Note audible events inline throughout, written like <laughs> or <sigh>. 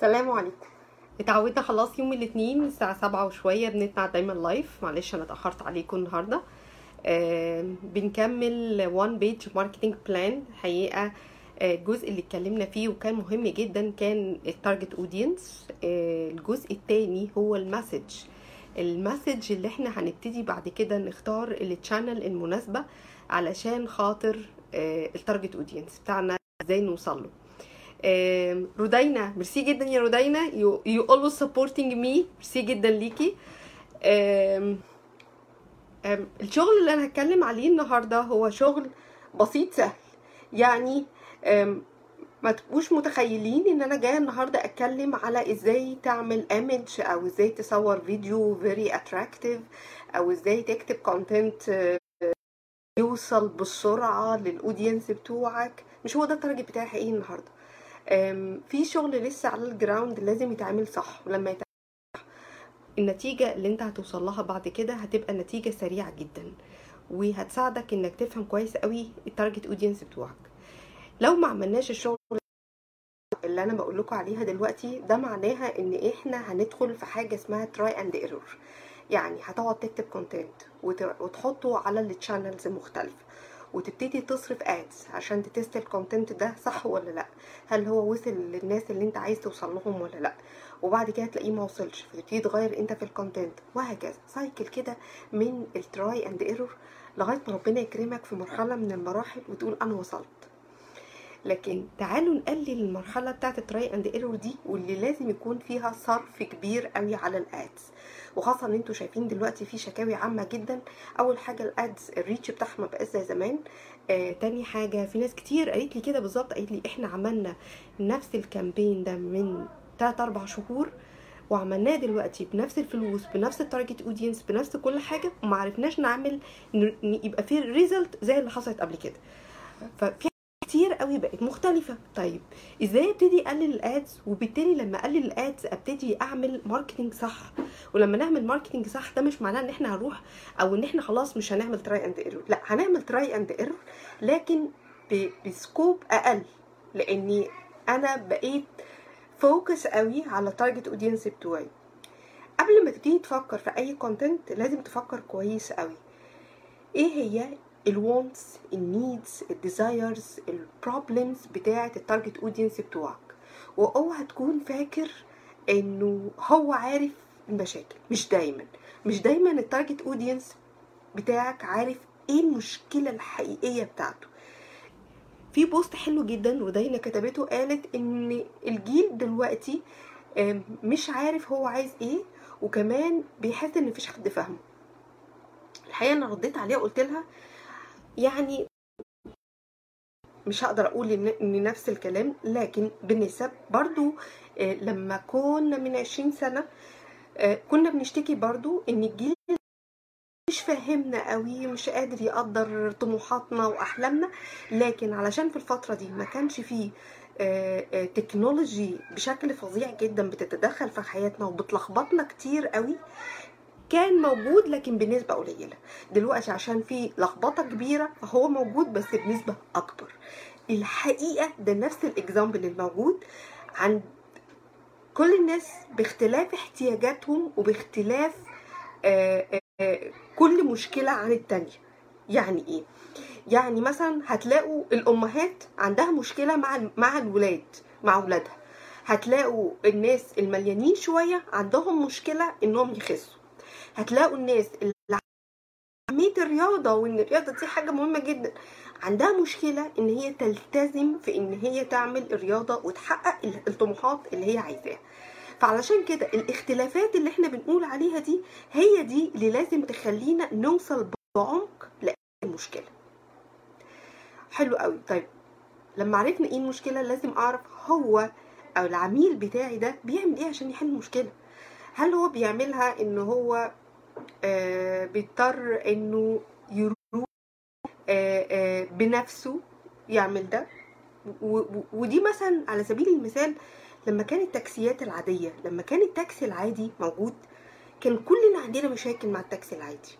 سلام عليكم. اتعودنا خلاص يوم الاثنين الساعة سبعة وشوية بنتنا دايما لايف معلش أنا اتأخرت عليكم النهاردة. آه بنكمل one page marketing plan حقيقة آه، الجزء اللي اتكلمنا فيه وكان مهم جدا كان ال target audience الجزء التاني هو ال message. ال message اللي إحنا هنبتدي بعد كده نختار ال channel المناسبة علشان خاطر آه، ال target audience بتاعنا إزاي نوصل له. رودينا ميرسي جدا يا رودينا you you always supporting me merci جدا ليكي الشغل اللي أنا هتكلم عليه النهارده هو شغل بسيط سهل. يعني ما تبقوش متخيلين إن أنا جاية النهارده أتكلم على إزاي تعمل image أو إزاي تصور فيديو very attractive أو إزاي تكتب content يوصل بسرعة لل audience بتوعك. مش هو ده ال target بتاعي حقيقي النهارده. في شغل لسه على ال ground لازم يتعمل صح. ولما يتعمل صح النتيجة اللي انت هتوصل لها بعد كده هتبقى نتيجة سريعة جدا. وهتساعدك انك تفهم كويس قوي ال target audience بتوعك. لو ما عملناش الشغل اللي أنا بقول لكم عليها دلوقتي ده معناها ان إحنا هندخل في حاجة اسمها try and error يعني هتقعد تكتب content وتحطه على ال channels المختلفة وتبتدي تصرف ads عشان ت test ال content ده صح ولا لأ؟ هل هو وصل للناس اللي انت عايز توصل لهم ولا لأ؟ وبعد كده تلاقيه ما وصلش فتبتدي تغير انت في ال content وهكذا. cycle كده من ال try and error لغاية ما ربنا يكرمك في مرحلة من المراحل وتقول أنا وصلت. لكن تعالوا نقلل المرحلة بتاعت ال try and error دي واللي لازم يكون فيها صرف كبير قوي على ال ads. وخاصة إن أنتوا شايفين دلوقتي في شكاوي عامة جدا. أول حاجة ال ads ال reach بتاعها ما بقاش زي زمان. آه تاني حاجة في ناس كتير قالت لي كده بالظبط قالت لي إحنا عملنا نفس ال campaign ده من 3 4 شهور وعملناه دلوقتي بنفس الفلوس بنفس ال target audience بنفس كل حاجة وما عرفناش نعمل يبقى في result زي اللي حصلت قبل كده. ففي كتير قوي بقت مختلفة. طيب إزاي أبتدي أقلل ال ads؟ وبالتالي لما أقلل ال ads أبتدي أعمل marketing صح. ولما نعمل marketing صح ده مش معناه إن إحنا هنروح أو إن إحنا خلاص مش هنعمل try and error لا هنعمل try and error لكن ب scope أقل. لأني أنا بقيت focus قوي على ال target audience بتوعي. قبل ما تبتدي تفكر في أي content لازم تفكر كويس قوي. إيه هي الوانتس النيدز الديزايرز البروبلمز بتاعة ال target audience بتوعك. واوعى تكون فاكر إنه هو عارف المشاكل مش دايما. مش دايما ال target audience بتاعك عارف إيه المشكلة الحقيقية بتاعته. في post حلو جدا ودينا كتبته قالت إن الجيل دلوقتي مش عارف هو عايز إيه وكمان بيحس إن مفيش حد فاهمه. الحقيقة أنا رديت عليها وقلت لها يعني مش هقدر أقول إن نفس الكلام لكن بالنسب برضو آه، لما كنا من 20 سنة آه، كنا بنشتكي برضو إن الجيل مش فاهمنا قوي مش قادر يقدر طموحاتنا وأحلامنا لكن علشان في الفترة دي ما كانش فيه آه، تكنولوجي بشكل فظيع جدا بتتدخل في حياتنا وبتلخبطنا كتير قوي كان موجود لكن بنسبة قليلة. دلوقتي عشان في لخبطة كبيرة فهو موجود بس بنسبة أكبر. الحقيقة ده نفس الإكزامبل الموجود عند كل الناس باختلاف احتياجاتهم وباختلاف آه، آه، كل مشكلة عن التانية. يعني إيه؟ يعني مثلا هتلاقوا الأمهات عندها مشكلة مع مع الولاد مع أولادها. هتلاقوا الناس المليانين شوية عندهم مشكلة إنهم يخسوا. هتلاقوا الناس اللي أهمية الرياضة وإن الرياضة دي حاجة مهمة جدا عندها مشكلة إن هي تلتزم في إن هي تعمل الرياضة وتحقق الطموحات اللي هي عايزاها. فعلشان كده الاختلافات اللي إحنا بنقول عليها دي هي دي اللي لازم تخلينا نوصل بعمق لأي مشكلة. حلو قوي. طيب لما عرفنا إيه المشكلة لازم أعرف هو أو العميل بتاعي ده بيعمل إيه عشان يحل المشكلة؟ هل هو بيعملها إن هو بيضطر إنه يروح آه آه بنفسه يعمل ده. ودي مثلا على سبيل المثال لما كانت التاكسيات العادية لما كان التاكسي العادي موجود كان كلنا عندنا مشاكل مع التاكسي العادي.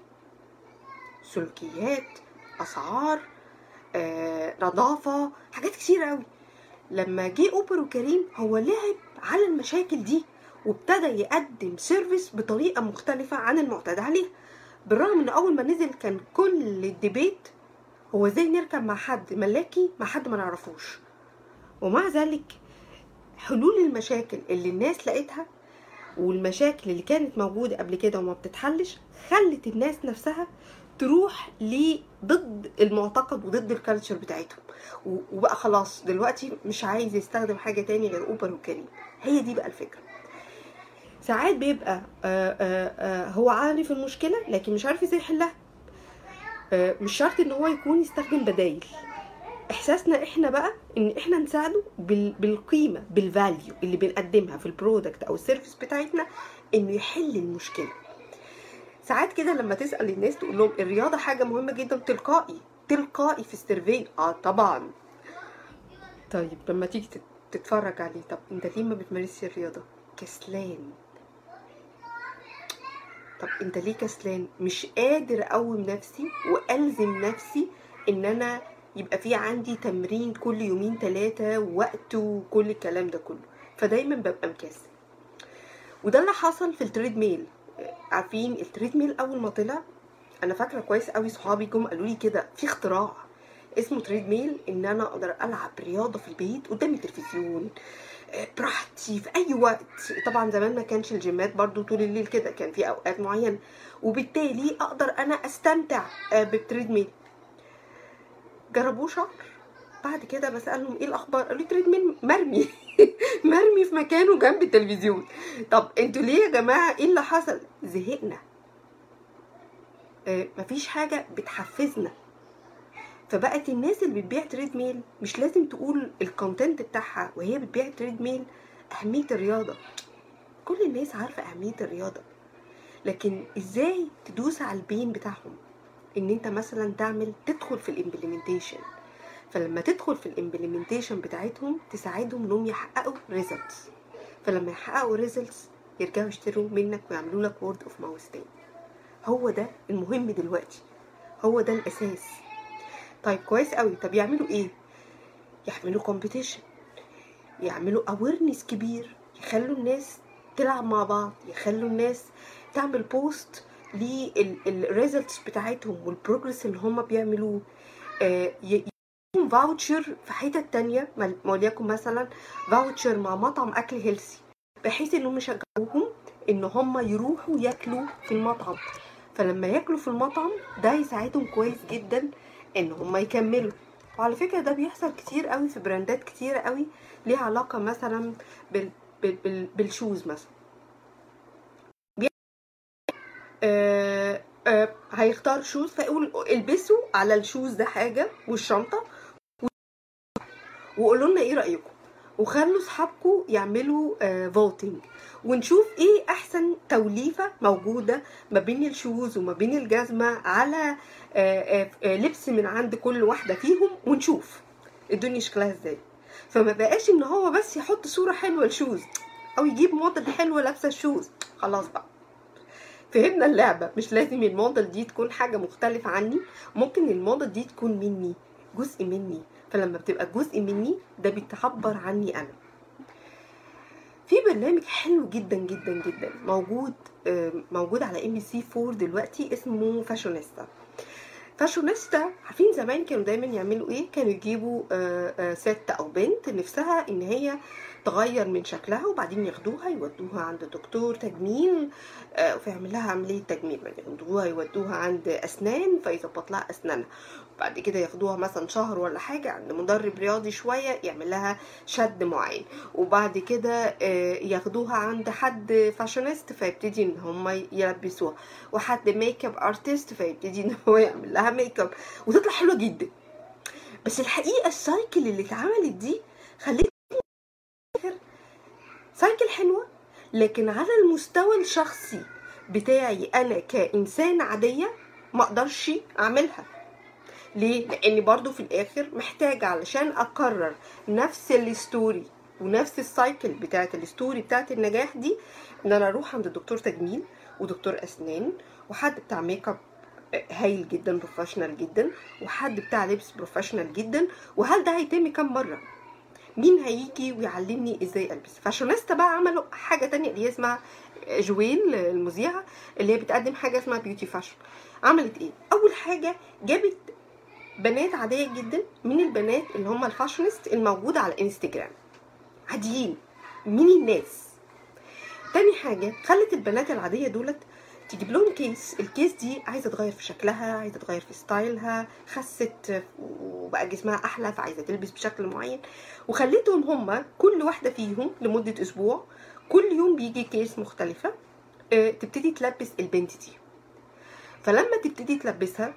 سلوكيات أسعار آه، نظافة حاجات كتير قوي لما جه أوبر وكريم هو لعب على المشاكل دي. وابتدى يقدم service بطريقة مختلفة عن المعتاد عليها. بالرغم إن أول ما نزل كان كل ال debate هو إزاي نركب مع حد ملاكي مع حد ما نعرفوش. ومع ذلك حلول المشاكل اللي الناس لقيتها والمشاكل اللي كانت موجودة قبل كده وما بتتحلش خلت الناس نفسها تروح ضد المعتقد وضد ال culture بتاعتهم. وبقى خلاص دلوقتي مش عايز يستخدم حاجة تاني غير اوبر وكريم. هي دي بقى الفكرة. ساعات بيبقى آآ آآ هو عارف المشكلة لكن مش عارف إزاي يحلها مش شرط إن هو يكون يستخدم بدايل. إحساسنا إحنا بقى إن إحنا نساعده بالقيمة بال value اللي بنقدمها في ال product أو ال service بتاعتنا إنه يحل المشكلة. ساعات كده لما تسأل الناس تقول لهم الرياضة حاجة مهمة جدا تلقائي تلقائي في السيرفي آه طبعا. طيب لما تيجي تتفرج عليه طب أنت ليه ما بتمارسش الرياضة؟ كسلان. طب انت ليه كسلان؟ مش قادر أقوم نفسي وألزم نفسي إن أنا يبقى في عندي تمرين كل يومين ثلاثة وقت وكل الكلام ده كله. فدايما ببقى مكسل. وده اللي حصل في ال treadmill عارفين ال treadmill أول ما طلع؟ أنا فاكرة كويس قوي صحابي جم قالوا لي كده في اختراع اسمه treadmill إن أنا أقدر ألعب رياضة في البيت قدام التلفزيون. براحتي في أي وقت. طبعا زمان ما كانش الجيمات برضو طول الليل كده كان في أوقات معينة. وبالتالي أقدر أنا أستمتع بال treadmill جربوه شهر بعد كده بسألهم إيه الأخبار؟ قالوا لي tread مرمي. <laughs> مرمي في مكانه جنب التلفزيون. طب أنتوا ليه يا جماعة؟ إيه اللي حصل؟ زهقنا. آه مفيش حاجة بتحفزنا. فبقت الناس اللي بتبيع treadmill مش لازم تقول ال content بتاعها وهي بتبيع treadmill أهمية الرياضة. كل الناس عارفة أهمية الرياضة. لكن إزاي تدوس على ال pain بتاعهم؟ إن أنت مثلا تعمل تدخل في ال implementation فلما تدخل في ال implementation بتاعتهم تساعدهم إنهم يحققوا results فلما يحققوا results يرجعوا يشتروا منك ويعملوا لك word of mouth تاني. هو ده المهم دلوقتي. هو ده الأساس. طيب كويس قوي طب يعملوا إيه؟ يعملوا competition يعملوا awareness كبير. يخلوا الناس تلعب مع بعض. يخلوا الناس تعمل post لل results بتاعتهم وال progress اللي هم بيعملوه. آه voucher في حتة تانية. وليكن مثلا voucher مع مطعم أكل healthy بحيث إنهم يشجعوهم إن هم يروحوا ياكلوا في المطعم. فلما ياكلوا في المطعم ده يساعدهم كويس جدا إن هم يكملوا. وعلى فكرة ده بيحصل كتير قوي في براندات كتير قوي ليها علاقة مثلا بال بال بال بال shoes مثلا. آه آه هيختار shoes فيقول البسوا على ال shoes ده حاجة والشنطة وقولوا لنا إيه رأيكم؟ وخلوا أصحابكم يعملوا voting ونشوف إيه أحسن توليفة موجودة ما بين ال shoes وما بين الجزمة على آآ آآ لبس من عند كل واحدة فيهم ونشوف الدنيا شكلها إزاي. فما بقاش إن هو بس يحط صورة حلوة ل shoes أو يجيب موديل حلوة لابسة ال shoes خلاص بقى. فهمنا اللعبة. مش لازم الموديل دي تكون حاجة مختلفة عني. ممكن الموديل دي تكون مني جزء مني. فلما بتبقى جزء مني ده بتعبر عني أنا. في برنامج حلو جدا جدا جدا موجود موجود على MBC 4 دلوقتي اسمه Fashionista Fashionista عارفين زمان كانوا دايما يعملوا إيه؟ كانوا يجيبوا ست أو بنت نفسها إن هي تغير من شكلها وبعدين ياخدوها يودوها عند دكتور تجميل فيعمل لها عملية تجميل ياخدوها يودوها عند أسنان فيظبط لها أسنانها. بعد كده ياخدوها مثلا شهر ولا حاجة عند مدرب رياضي شوية يعمل لها شد معين. وبعد كده ياخدوها عند حد fashionist فيبتدي إن هم يلبسوها. وحد makeup artist فيبتدي إن هو يعمل لها ميك اب وتطلع حلوة جدا. بس الحقيقة ال cycle اللي اتعملت دي خليت cycle حلوة؟ لكن على المستوى الشخصي بتاعي أنا كانسان عادية ما أقدرش أعملها. ليه؟ لأني برضو في الآخر محتاجة علشان أكرر نفس ال story ونفس ال cycle بتاعت ال story بتاعت النجاح دي إن أنا أروح عند دكتور تجميل ودكتور أسنان وحد بتاع ميك اب هايل جدا professional جدا وحد بتاع لبس professional جدا وهل ده هيتم كم مرة؟ مين هيجي ويعلمني إزاي ألبس؟ فاشونيستا بقى عملوا حاجة تانية اللي هي اسمها جويل المذيعة اللي هي بتقدم حاجة اسمها Beauty Fashion عملت إيه؟ أول حاجة جابت بنات عادية جدا من البنات اللي هم ال fashionist الموجودة على انستجرام عاديين مين الناس؟ تاني حاجة خلت البنات العادية دولت تجيب لهم case ال case دي عايزة تغير في شكلها عايزة تغير في style ها. خست وبقى جسمها أحلى فعايزة تلبس بشكل معين. وخليتهم هما كل واحدة فيهم لمدة أسبوع كل يوم بيجي case مختلفة آه، تبتدي تلبس البنت دي. فلما تبتدي تلبسها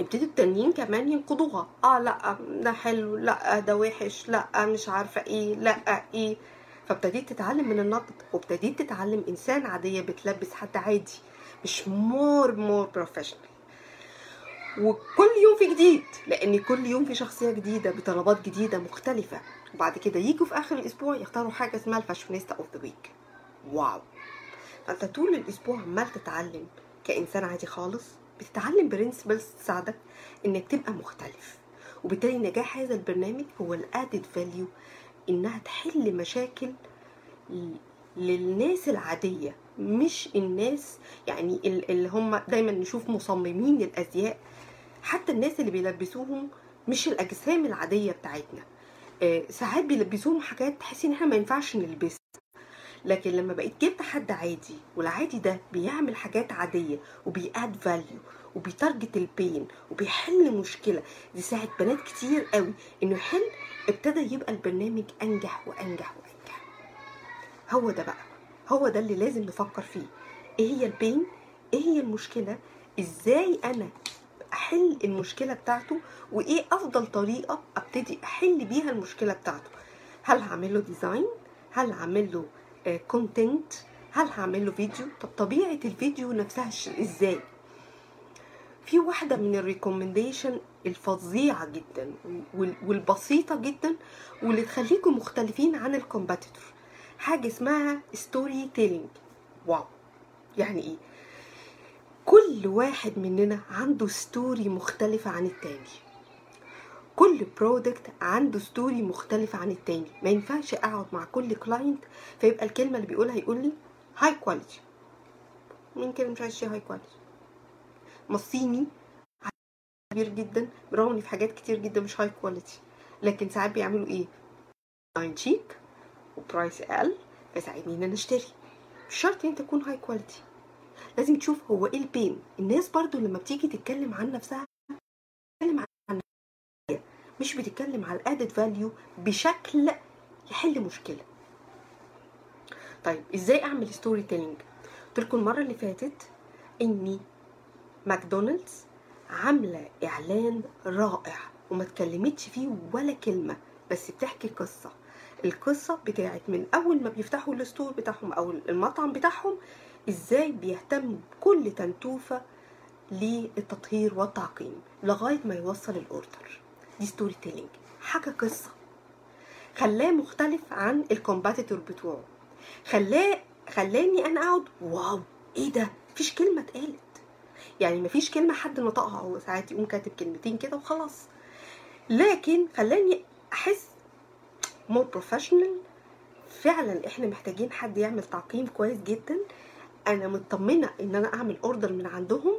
ابتدوا التانيين كمان ينقدوها. آه لأ ده حلو لأ ده وحش لأ مش عارفة إيه لأ إيه. فابتديت تتعلم من النقد وابتديت تتعلم إنسان عادية بتلبس حد عادي مش more more professional وكل يوم في جديد لأن كل يوم في شخصية جديدة بطلبات جديدة مختلفة. وبعد كده يجوا في آخر الأسبوع يختاروا حاجة اسمها ال fashionista of the week wow! فأنت طول الأسبوع عمال تتعلم كإنسان عادي خالص بتتعلم principles تساعدك إنك تبقى مختلف. وبالتالي نجاح هذا البرنامج هو الادد فاليو إنها تحل مشاكل للناس العادية مش الناس يعني ال- اللي هم دايما نشوف مصممين الأزياء. حتى الناس اللي بيلبسوهم مش الأجسام العادية بتاعتنا. آه، ساعات بيلبسوهم حاجات تحسي إن إحنا ما ينفعش نلبسها. لكن لما بقيت جبت حد عادي والعادي ده بيعمل حاجات عادية وبي add value وبي target ال pain وبيحل مشكلة دي ساعد بنات كتير قوي إنه يحل ابتدى يبقى البرنامج أنجح وأنجح وأنجح. هو ده بقى. هو ده اللي لازم نفكر فيه. إيه هي ال pain؟ إيه هي المشكلة؟ إزاي أنا أحل المشكلة بتاعته؟ وإيه أفضل طريقة أبتدي أحل بيها المشكلة بتاعته؟ هل هعمل له design هل هعمل له content هل هعمل له فيديو طب طبيعة الفيديو نفسها إزاي؟ في واحدة من ال recommendation الفظيعة جدا وال- والبسيطة جدا واللي تخليكم مختلفين عن ال competitor. حاجة اسمها storytelling wow. يعني إيه؟ كل واحد مننا عنده story مختلفة عن التاني. كل product عنده story مختلفة عن التاني. ما ينفعش أقعد مع كل client فيبقى الكلمة اللي بيقولها يقول لي high quality كده مش عايز high quality ما الصيني كبير جدا إن في حاجات كتير جدا مش high quality لكن ساعات بيعملوا إيه؟ design شيك و price أقل فيساعدني إن أنا أشتري. مش شرط إن تكون high quality لازم تشوف هو إيه ال pain. الناس برضو لما بتيجي تتكلم عن نفسها بتتكلم عن مش بتتكلم على ال added value بشكل يحل مشكلة. طيب إزاي أعمل storytelling قلت لكم المرة اللي فاتت إني ماكدونالدز عاملة إعلان رائع وما اتكلمتش فيه ولا كلمة بس بتحكي قصة. القصة بتاعت من أول ما بيفتحوا ال store بتاعهم أو المطعم بتاعهم إزاي بيهتموا بكل تنتوفة للتطهير والتعقيم لغاية ما يوصل ال order. دي storytelling حاجة قصة. خلاه مختلف عن ال competitor بتوعه. خلاه خلاني أنا أقعد wow! إيه ده؟ مفيش كلمة اتقالت. يعني مفيش كلمة حد نطقها هو ساعات يقوم كاتب كلمتين كده وخلاص. لكن خلاني أحس more professional فعلا إحنا محتاجين حد يعمل تعقيم كويس جدا. أنا مطمنة إن أنا أعمل order من عندهم.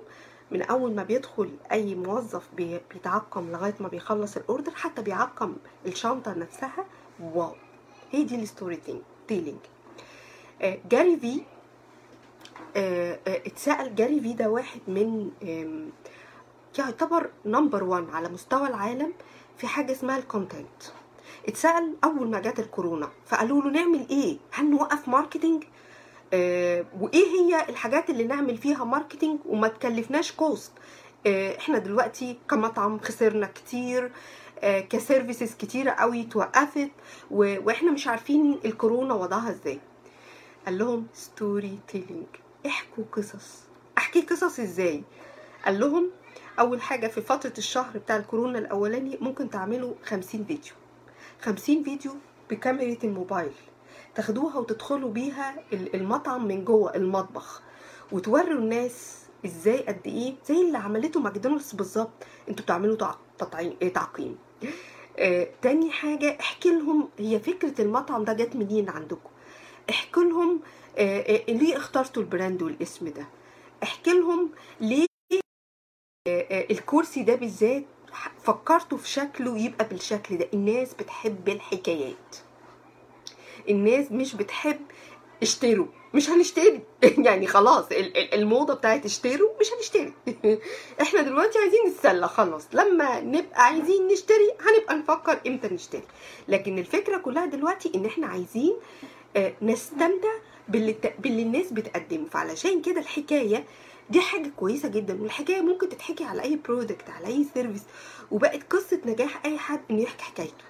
من أول ما بيدخل أي موظف بي- بيتعقم لغاية ما بيخلص ال order حتى بيعقم الشنطة نفسها. wow! هي دي ال storytelling آه، Gary Vee اتسأل Gary Vee ده واحد من يعتبر number one على مستوى العالم في حاجة اسمها ال content اتسأل أول ما جت الكورونا فقالوا له نعمل إيه؟ هل نوقف marketing؟ آه وإيه هي الحاجات اللي نعمل فيها marketing وما تكلفناش cost؟ آه إحنا دلوقتي كمطعم خسرنا كتير آه ك services كتيرة قوي توقفت و- وإحنا مش عارفين الكورونا وضعها إزاي قال لهم storytelling احكوا قصص. أحكي قصص إزاي؟ قال لهم أول حاجة في فترة الشهر بتاع الكورونا الأولاني ممكن تعملوا 50 فيديو. 50 فيديو بكاميرا الموبايل. تاخدوها وتدخلوا بيها ال- المطعم من جوه المطبخ. وتوروا الناس إزاي قد إيه زي اللي عملته ماكدونالدز بالظبط. أنتوا بتعملوا إيه، تعقيم. آه، تاني حاجة احكي لهم هي فكرة المطعم ده جت منين عندكم؟ احكي لهم آه، آه، ليه اخترتوا ال brand والاسم ده؟ احكي لهم ليه آه، الكرسي ده بالذات فكرتوا في شكله يبقى بالشكل ده. الناس بتحب الحكايات. الناس مش بتحب اشتروا. مش هنشتري. <laughs> يعني خلاص ال- ال- الموضة بتاعت اشتروا مش هنشتري. <laughs> إحنا دلوقتي عايزين نتسلى خلاص. لما نبقى عايزين نشتري هنبقى نفكر إمتى نشتري. لكن الفكرة كلها دلوقتي إن إحنا عايزين نستمتع باللي, باللي الناس بتقدمه. فعلشان كده الحكاية دي حاجة كويسة جدا والحكاية ممكن تتحكي على أي product على أي service وبقت قصة نجاح أي حد إنه يحكي حكايته.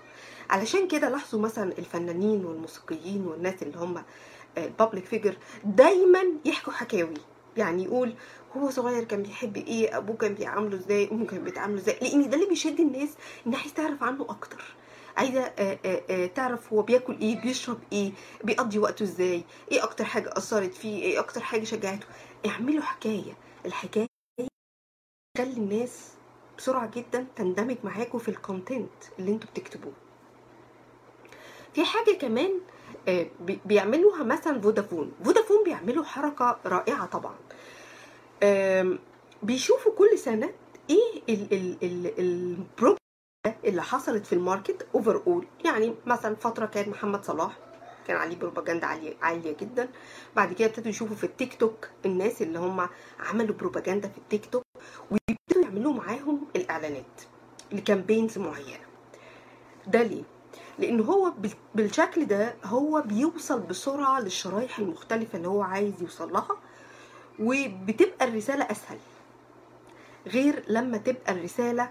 علشان كده لاحظوا مثلا الفنانين والموسيقيين والناس اللي هم ال public figure دايما يحكوا حكاوي. يعني يقول هو صغير كان بيحب إيه أبوه كان بيعامله إزاي أمه كان بتعامله إزاي لأن ده اللي بيشد الناس إنها عايز تعرف عنه أكتر. عايزه آه، آه، آه، تعرف هو بياكل إيه بيشرب إيه بيقضي وقته إزاي إيه أكتر حاجة أثرت فيه إيه أكتر حاجة شجعته. اعملوا حكاية. الحكاية تخلي الناس بسرعة جدا تندمج معاكم في ال content اللي أنتوا بتكتبوه. في حاجة كمان بي- بيعملوها مثلا فودافون. فودافون بيعملوا حركة رائعة طبعا. بيشوفوا كل سنة إيه ال ال ال ال prob اللي حصلت في ال market overall يعني مثلا فترة كان محمد صلاح كان عليه بروباجندا عاليه عالية جدا. بعد كده ابتدوا يشوفوا في التيك توك الناس اللي هم عملوا بروباجندا في التيك توك ويبتدوا يعملوا معاهم الإعلانات ل campaigns معينة. ده ليه؟ لأن هو بال- بالشكل ده هو بيوصل بسرعة للشرايح المختلفة اللي هو عايز يوصل لها وبتبقى الرسالة أسهل. غير لما تبقى الرسالة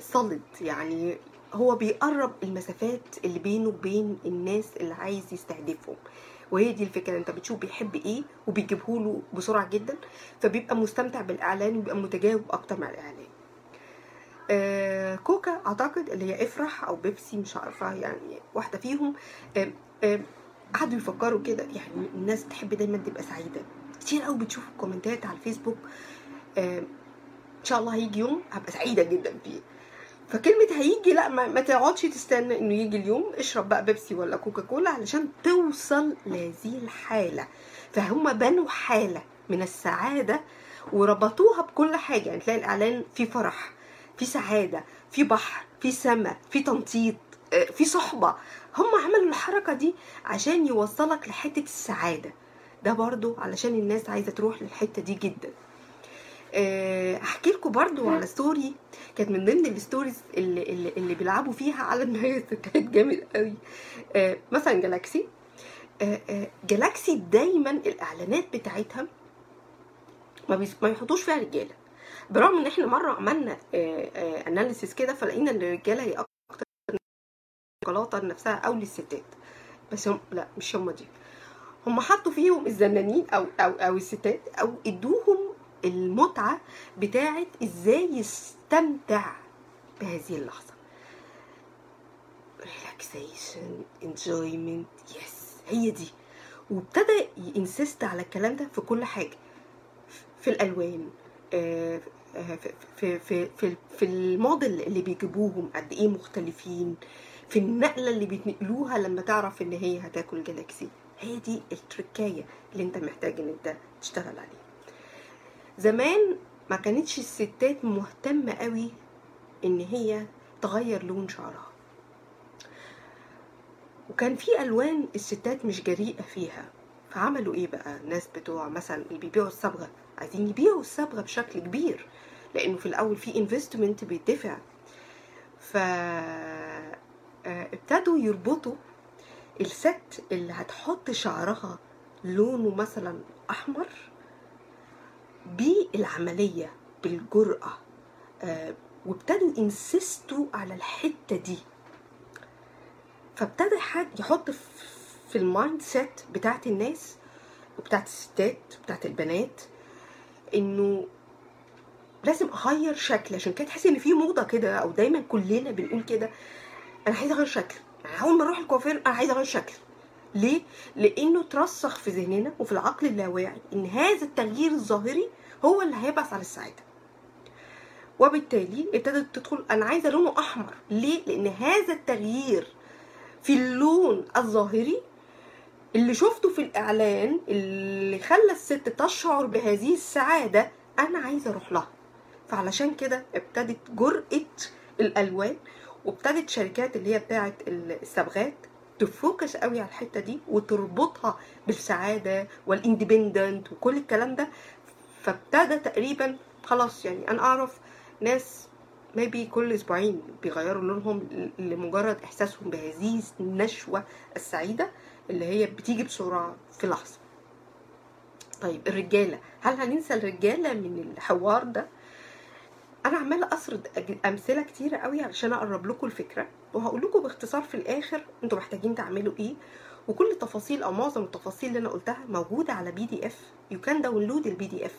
صلد يعني هو بيقرب المسافات اللي بينه وبين الناس اللي عايز يستهدفهم وهي دي الفكرة انت بتشوف بيحب إيه وبيجيبه له بسرعة جدا فبيبقى مستمتع بالإعلان وبيبقى متجاوب أكتر مع الإعلان. آه، كوكا أعتقد اللي هي إفرح أو بيبسي مش عارفة يعني واحدة فيهم. آه، آه، قعدوا يفكروا كده يعني الناس تحب دايما تبقى سعيدة. كتير قوي بتشوف الكومنتات على الفيسبوك. آه، إن شاء الله هيجي يوم هبقى سعيدة جدا فيه فكلمة هيجي لا ما, تقعدش تستنى إنه يجي اليوم. اشرب بقى بيبسي ولا كوكا كولا علشان توصل لهذه الحالة. فهم بنوا حالة من السعادة وربطوها بكل حاجة. يعني تلاقي الإعلان فيه فرح في سعادة في بحر في سماء في تنطيط آه، في صحبة. هم عملوا الحركة دي عشان يوصلك لحتة السعادة. ده برضو علشان الناس عايزة تروح للحتة دي جدا. احكي لكم برضو على story كانت من ضمن ال stories اللي, اللي, اللي بيلعبوا فيها على <laughs> النهاية. ستات جامد قوي. آه، مثلا جالاكسي آه، آه، جالاكسي دايما الإعلانات بتاعتها ما, ما يحطوش فيها رجالة. برغم إن إحنا مرة عملنا analysis كده فلقينا إن الرجالة هي أكتر شوكولاته لنفسها أو للستات. بس هم لا مش هم دي. هم حطوا فيهم الزنانين أو أو أو الستات أو ادوهم المتعة بتاعت إزاي يستمتع بهذه اللحظة. relaxation enjoyment yes هي دي. وابتدى ي insist على الكلام ده في كل حاجة. في الألوان آه، آه، في في في في, في الموديل اللي بيجيبوهم قد إيه مختلفين في النقلة اللي بيتنقلوها لما تعرف إن هي هتاكل جالاكسي. هي دي التركايه اللي أنت محتاج إن أنت تشتغل عليها. زمان ما كانتش الستات مهتمة قوي إن هي تغير لون شعرها. وكان في ألوان الستات مش جريئة فيها. فعملوا إيه بقى؟ الناس بتوع مثلا اللي بيبيعوا الصبغة عايزين يبيعوا الصبغة بشكل كبير لأنه في الأول في investment بيدفع. ف آه، ابتدوا يربطوا الست اللي هتحط شعرها لونه مثلا أحمر بالعملية بالجرأة آه، وابتدوا insist وا على الحتة دي. فابتدى حد يحط في- ال mindset بتاعت الناس وبتاعت الستات وبتاعت البنات إنه لازم أغير شكل عشان كده تحسي إن في موضة كده أو دايما كلنا بنقول كده أنا عايزة أغير شكل أول ما أروح الكوافير أنا عايزة أغير شكل. ليه؟ لأنه ترسخ في ذهننا وفي العقل اللاواعي إن هذا التغيير الظاهري هو اللي هيبعث على السعادة. وبالتالي ابتدت تدخل أنا عايزة لونه أحمر. ليه؟ لأن هذا التغيير في اللون الظاهري اللي شفته في الإعلان اللي خلى الست تشعر بهذه السعادة أنا عايزة أروح لها. فعلشان كده ابتدت جرأة الألوان وابتدت شركات اللي هي بتاعة الصبغات ت focus قوي على الحتة دي وتربطها بالسعادة وال independent وكل الكلام ده فابتدى تقريبا خلاص يعني أنا أعرف ناس maybe كل أسبوعين بيغيروا لونهم لمجرد إحساسهم بهذه النشوة السعيدة اللي هي بتيجي بسرعة في لحظة. طيب الرجالة هل هننسى الرجالة من الحوار ده؟ أنا عمالة اسرد أمثلة كتيرة قوي علشان أقرب لكم الفكرة. وهقول لكم باختصار في الآخر أنتوا محتاجين تعملوا إيه وكل التفاصيل أو معظم التفاصيل اللي أنا قلتها موجودة على PDF you can download ال PDF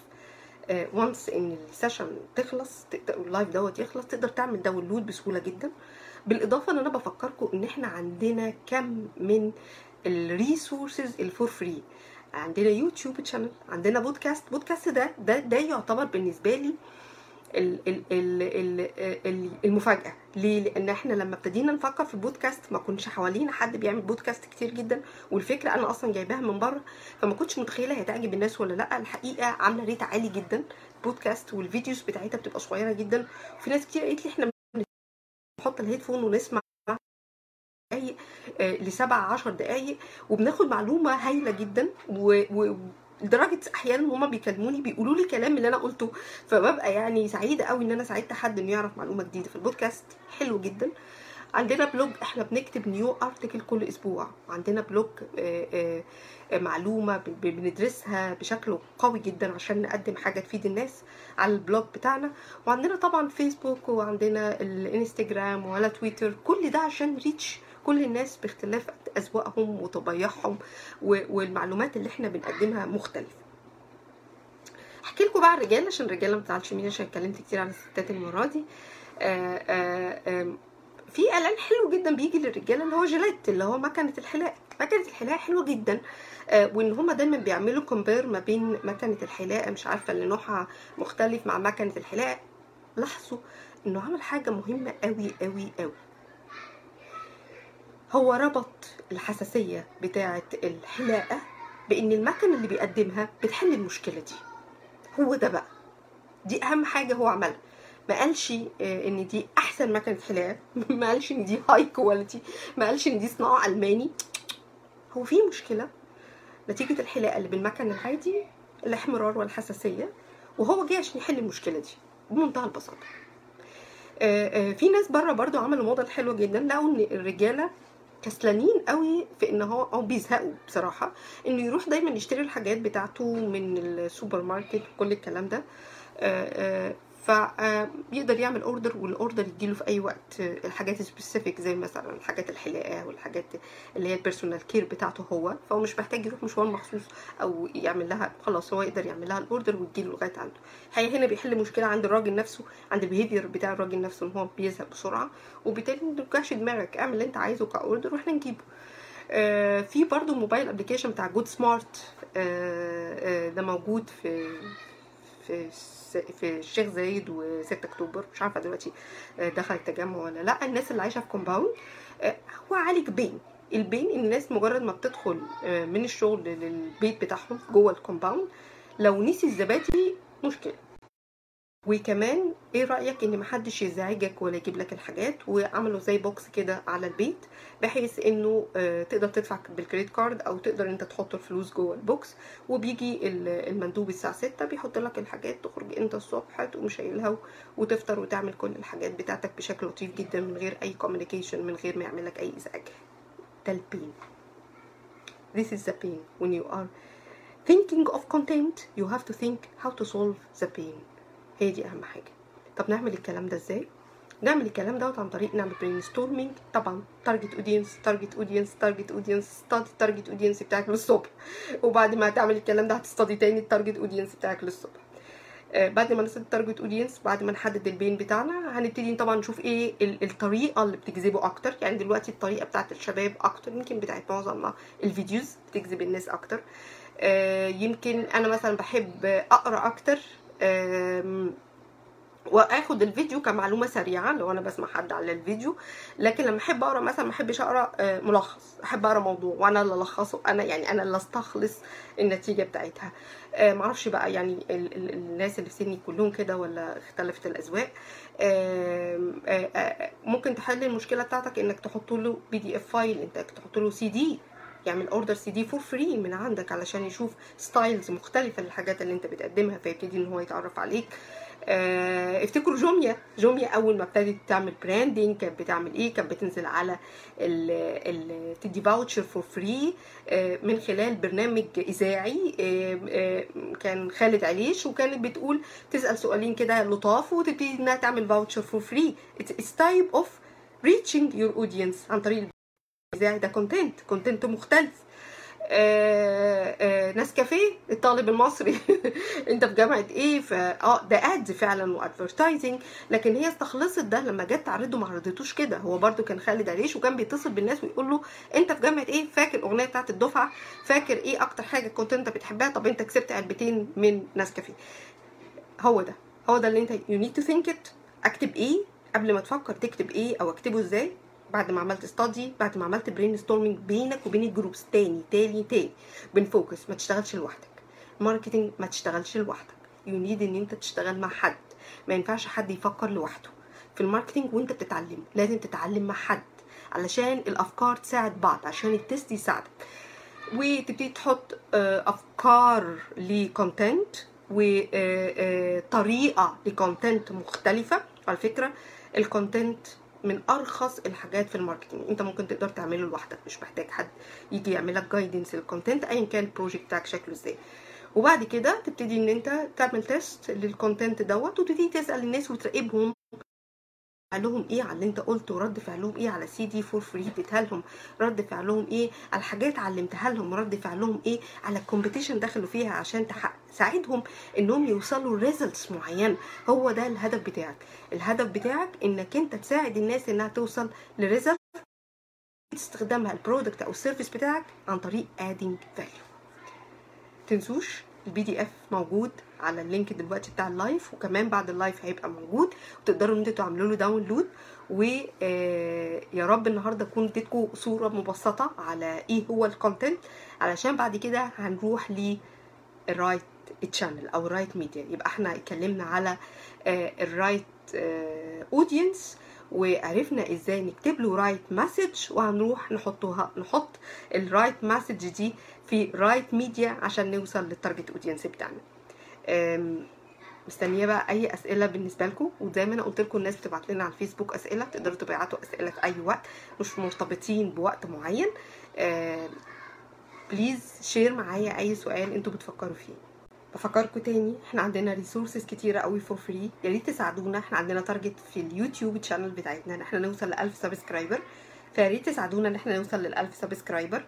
once إن ال session تخلص ال live دوت يخلص تقدر تعمل download بسهولة جدا. بالإضافة إن أنا بفكركم إن إحنا عندنا كم من ال resources ال for free عندنا يوتيوب channel عندنا بودكاست بودكاست ده ده ده يعتبر بالنسبة لي ال- المفاجأة. ليه؟ لأن إحنا لما ابتدينا نفكر في البودكاست ما كنش حوالينا حد بيعمل بودكاست كتير جدا والفكرة أنا أصلا جايباها من بره فما كنتش متخيلة هي تعجب الناس ولا لأ. الحقيقة عاملة rate عالي جدا. بودكاست وال videos بتاعتها بتبقى صغيرة جدا. وفي ناس كتير قالت لي إحنا نحط ال headphone ونسمع دقايق آه، لسبع عشر دقايق وبناخد معلومة هايلة جدا و, و لدرجة أحيانا هما بيكلموني بيقولوا لي كلام اللي أنا قلته. فببقى يعني سعيدة قوي إن أنا ساعدت حد إنه يعرف معلومة جديدة. في البودكاست حلو جدا. عندنا blog إحنا بنكتب new article كل أسبوع. عندنا blog آه، آه، آه، معلومة بندرسها بشكل قوي جدا عشان نقدم حاجة تفيد الناس على البلوج بتاعنا. وعندنا طبعا فيسبوك وعندنا الإنستجرام وعلى تويتر. كل ده عشان ريتش كل الناس باختلاف أذواقهم وطبايعهم و- والمعلومات اللي إحنا بنقدمها مختلفة. احكي لكم بقى عن الرجاله عشان الرجاله ما تزعلش مني عشان اتكلمت كتير عن الستات المرة دي. آه، آه، في اعلان حلو جدا بيجي للرجاله اللي هو جيلات اللي هو مكنه الحلاقه مكنه الحلاقة حلوة جدا آه، وإن هما دايما بيعملوا كومبير ما بين مكنه الحلاقة مش عارفة اللي نوعها مختلف مع مكنه الحلاقة. لاحظوا إنه عمل حاجة مهمة قوي قوي قوي هو ربط الحساسية بتاعة الحلاقة بإن المكنه اللي بيقدمها بتحل المشكلة دي. هو ده بقى. دي أهم حاجة هو عملها. ما قالش آه، إن دي أحسن مكنة حلاقة. <laughs> ما قالش إن دي هاي كواليتي ما قالش إن دي صناعة ألماني. هو في مشكلة. نتيجة الحلاقة اللي بالمكن العادي الإحمرار والحساسية وهو جه عشان يحل المشكلة دي. بمنتهى البساطة. آه، آه، في ناس بره برضو عملوا موضه حلوة جدا. لقوا إن الرجالة كسلانين قوي في إن هو أو بيزهقوا بصراحة إنه يروح دايما يشتري الحاجات بتاعته من السوبر ماركت وكل الكلام ده. فبيقدر يعمل order وال order يجيله في أي وقت آه، الحاجات specific زي مثلا الحاجات الحلاقه والحاجات اللي هي ال personal care بتاعته هو. فهو مش محتاج يروح مشوار مخصوص أو يعمل لها خلاص هو يقدر يعمل لها ال order وتجيله لغاية عنده. الحقيقة هنا بيحل مشكلة عند الراجل نفسه عند ال behavior بتاع الراجل نفسه إن هو بيزهق بسرعة وبالتالي ما توجعش دماغك اعمل اللي انت عايزه ك order وإحنا نجيبه. آه، في برضو mobile application بتاع جود سمارت ده موجود في في في الشيخ زايد و6 أكتوبر. مش عارفة دلوقتي آه، دخل التجمع ولا لأ. الناس اللي عايشة في compound آه، هو عالج pain. ال pain إن الناس مجرد ما بتدخل آه، من الشغل للبيت بتاعهم جوه ال compound لو نسي الزبادي مشكلة. وكمان إيه رأيك ان محدش يزعجك ولا يجيب لك الحاجات وعملوا زي box كده على البيت بحيث انه آه، تقدر تدفع بال credit card أو تقدر انت تحط الفلوس جوه ال box وبيجي ال- المندوب الساعة 6 بيحط لك الحاجات تخرج انت الصبح تقوم شايلها وتفطر وتعمل كل الحاجات بتاعتك بشكل لطيف جدا من غير اي communication من غير ما يعمل لك اي ازعاج. ده ال pain This is the pain when you are thinking of content you have to think how to solve the pain. هي دي اهم حاجة؟ طب نعمل الكلام ده إزاي؟ نعمل الكلام دوت عن طريق نعمل brainstorming طبعا target audience target audience target audience study ال target audience بتاعك للصبح. وبعد ما هتعمل الكلام ده هت study تاني ال target audience بتاعك للصبح. آه، بعد ما ن study ال target audience بعد ما نحدد ال pain بتاعنا هنبتدي طبعا نشوف إيه ال- الطريقة اللي بتجذبه أكتر. يعني دلوقتي الطريقة بتاعت الشباب أكتر يمكن بتاعت معظمنا ال videos بتجذب الناس أكتر. آه، يمكن أنا مثلا بحب أقرأ أكتر. واخد الفيديو كمعلومة سريعة لو أنا بسمع حد على الفيديو. لكن لما أحب أقرأ مثلا ما أحبش أقرأ آه، ملخص. أحب أقرأ موضوع وأنا اللي ألخصه أنا يعني أنا اللي أستخلص النتيجة بتاعتها. آه، معرفش بقى يعني ال ال الناس اللي في سني كلهم كده ولا اختلفت الأذواق. آه، ممكن تحل المشكلة بتاعتك إنك تحط له PDF file انت تحط له سي دي يعمل order CD for free من عندك علشان يشوف styles مختلفة للحاجات اللي انت بتقدمها فيبتدي إن هو يتعرف عليك. آه، افتكروا جوميا. جوميا أول ما ابتدت تعمل branding كانت بتعمل إيه؟ كانت بتنزل على ال ال تدي voucher for free من خلال برنامج إذاعي آه، آه، كان خالد عليش وكانت بتقول تسأل سؤالين كده لطاف وتبتدي إنها تعمل voucher for free it's type of reaching your audience عن طريق الاذاعي ده content content مختلف. آه، آه، نسكافيه الطالب المصري. <laughs> انت في جامعة إيه؟ ف آه ده ad فعلا و advertising لكن هي استخلصت ده لما جت تعرضه ما عرضتوش كده. هو برده كان خالد عليش وكان بيتصل بالناس ويقول له انت في جامعة إيه؟ فاكر الاغنيه بتاعت الدفعة؟ فاكر إيه أكتر حاجة كنت انت بتحبها؟ طب انت كسبت علبتين من نسكافيه هو ده هو ده اللي انت you need to think it. اكتب إيه قبل ما تفكر تكتب إيه أو اكتبه إزاي؟ بعد ما عملت study بعد ما عملت brainstorming بينك وبين ال groups تاني تاني تاني. بن focus ما تشتغلش لوحدك. marketing ما تشتغلش لوحدك. you need إن أنت تشتغل مع حد. ما ينفعش حد يفكر لوحده. في ال marketing وأنت بتتعلم لازم تتعلم مع حد. علشان الأفكار تساعد بعض عشان ال test يساعدك. وتبتدي تحط آه، أفكار ل content وطريقه ل content مختلفة. على فكرة ال content من أرخص الحاجات في ال marketing أنت ممكن تقدر تعمله لوحدك مش محتاج حد يجي يعمل لك guidance لل content ايا كان ال project بتاعك شكله إزاي. وبعد كده تبتدي إن أنت تعمل test لل content دوت وتبتدي تسأل الناس وتراقبهم فعلهم إيه على اللي أنت قلته؟ ورد فعلهم إيه على CD for free؟ اديتها لهم. رد فعلهم إيه على حاجات علمتها لهم؟ رد فعلهم إيه على ال competition دخلوا فيها عشان تساعدهم إنهم يوصلوا ل results معين هو ده الهدف بتاعك. الهدف بتاعك إنك أنت تساعد الناس إنها توصل ل result استخدامها ال product أو ال service بتاعك عن طريق adding value. تنسوش؟ ال PDF موجود على ال link دلوقتي بتاع ال live وكمان بعد ال live هيبقى موجود وتقدروا ان أنتوا تعملوا له download ويا رب النهارده اكون اديتكم صورة مبسطة على إيه هو ال content علشان بعد كده هنروح لل right channel أو ال right media يبقى إحنا اتكلمنا على ال right audience وعرفنا إزاي نكتب له right message وهنروح نحطها نحط ال right message دي في right media عشان نوصل لل target audience بتاعنا. مستنية بقى أي أسئلة بالنسبة لكم. وزي ما أنا قلت لكم الناس بتبعت لنا على الفيسبوك أسئلة تقدروا تبعتوا أسئلة في أي وقت مش مرتبطين بوقت معين. please share معايا أي سؤال أنتوا بتفكروا فيه. بفكركم تاني. إحنا عندنا resources كتيرة قوي for free يا ريت تساعدونا. إحنا عندنا target في اليوتيوب channel بتاعتنا ان إحنا نوصل ل 1000 subscriber فيا ريت تساعدونا ان إحنا نوصل لل 1000 subscriber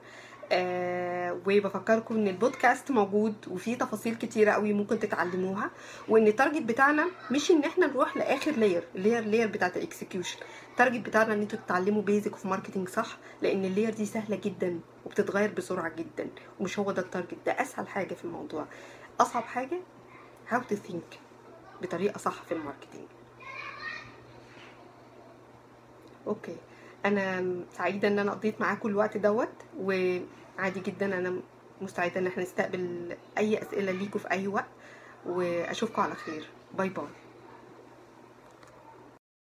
آه وبفكركم إن البودكاست موجود وفيه تفاصيل كتيرة قوي ممكن تتعلموها. وإن ال target بتاعنا مش إن إحنا نروح لآخر layer اللي هي ال layer بتاعت ال execution ال target بتاعنا إن أنتوا تتعلموا basic في marketing صح لأن ال layer دي سهلة جدا وبتتغير بسرعة جدا. ومش هو ده ال target ده أسهل حاجة في الموضوع. أصعب حاجة how to think بطريقة صح في ال marketing okay. أنا سعيدة إن أنا قضيت معاكم الوقت دوت وعادي جدا أنا مستعدة إن إحنا نستقبل أي أسئلة ليكم في أي وقت واشوفكم على خير. باي باي.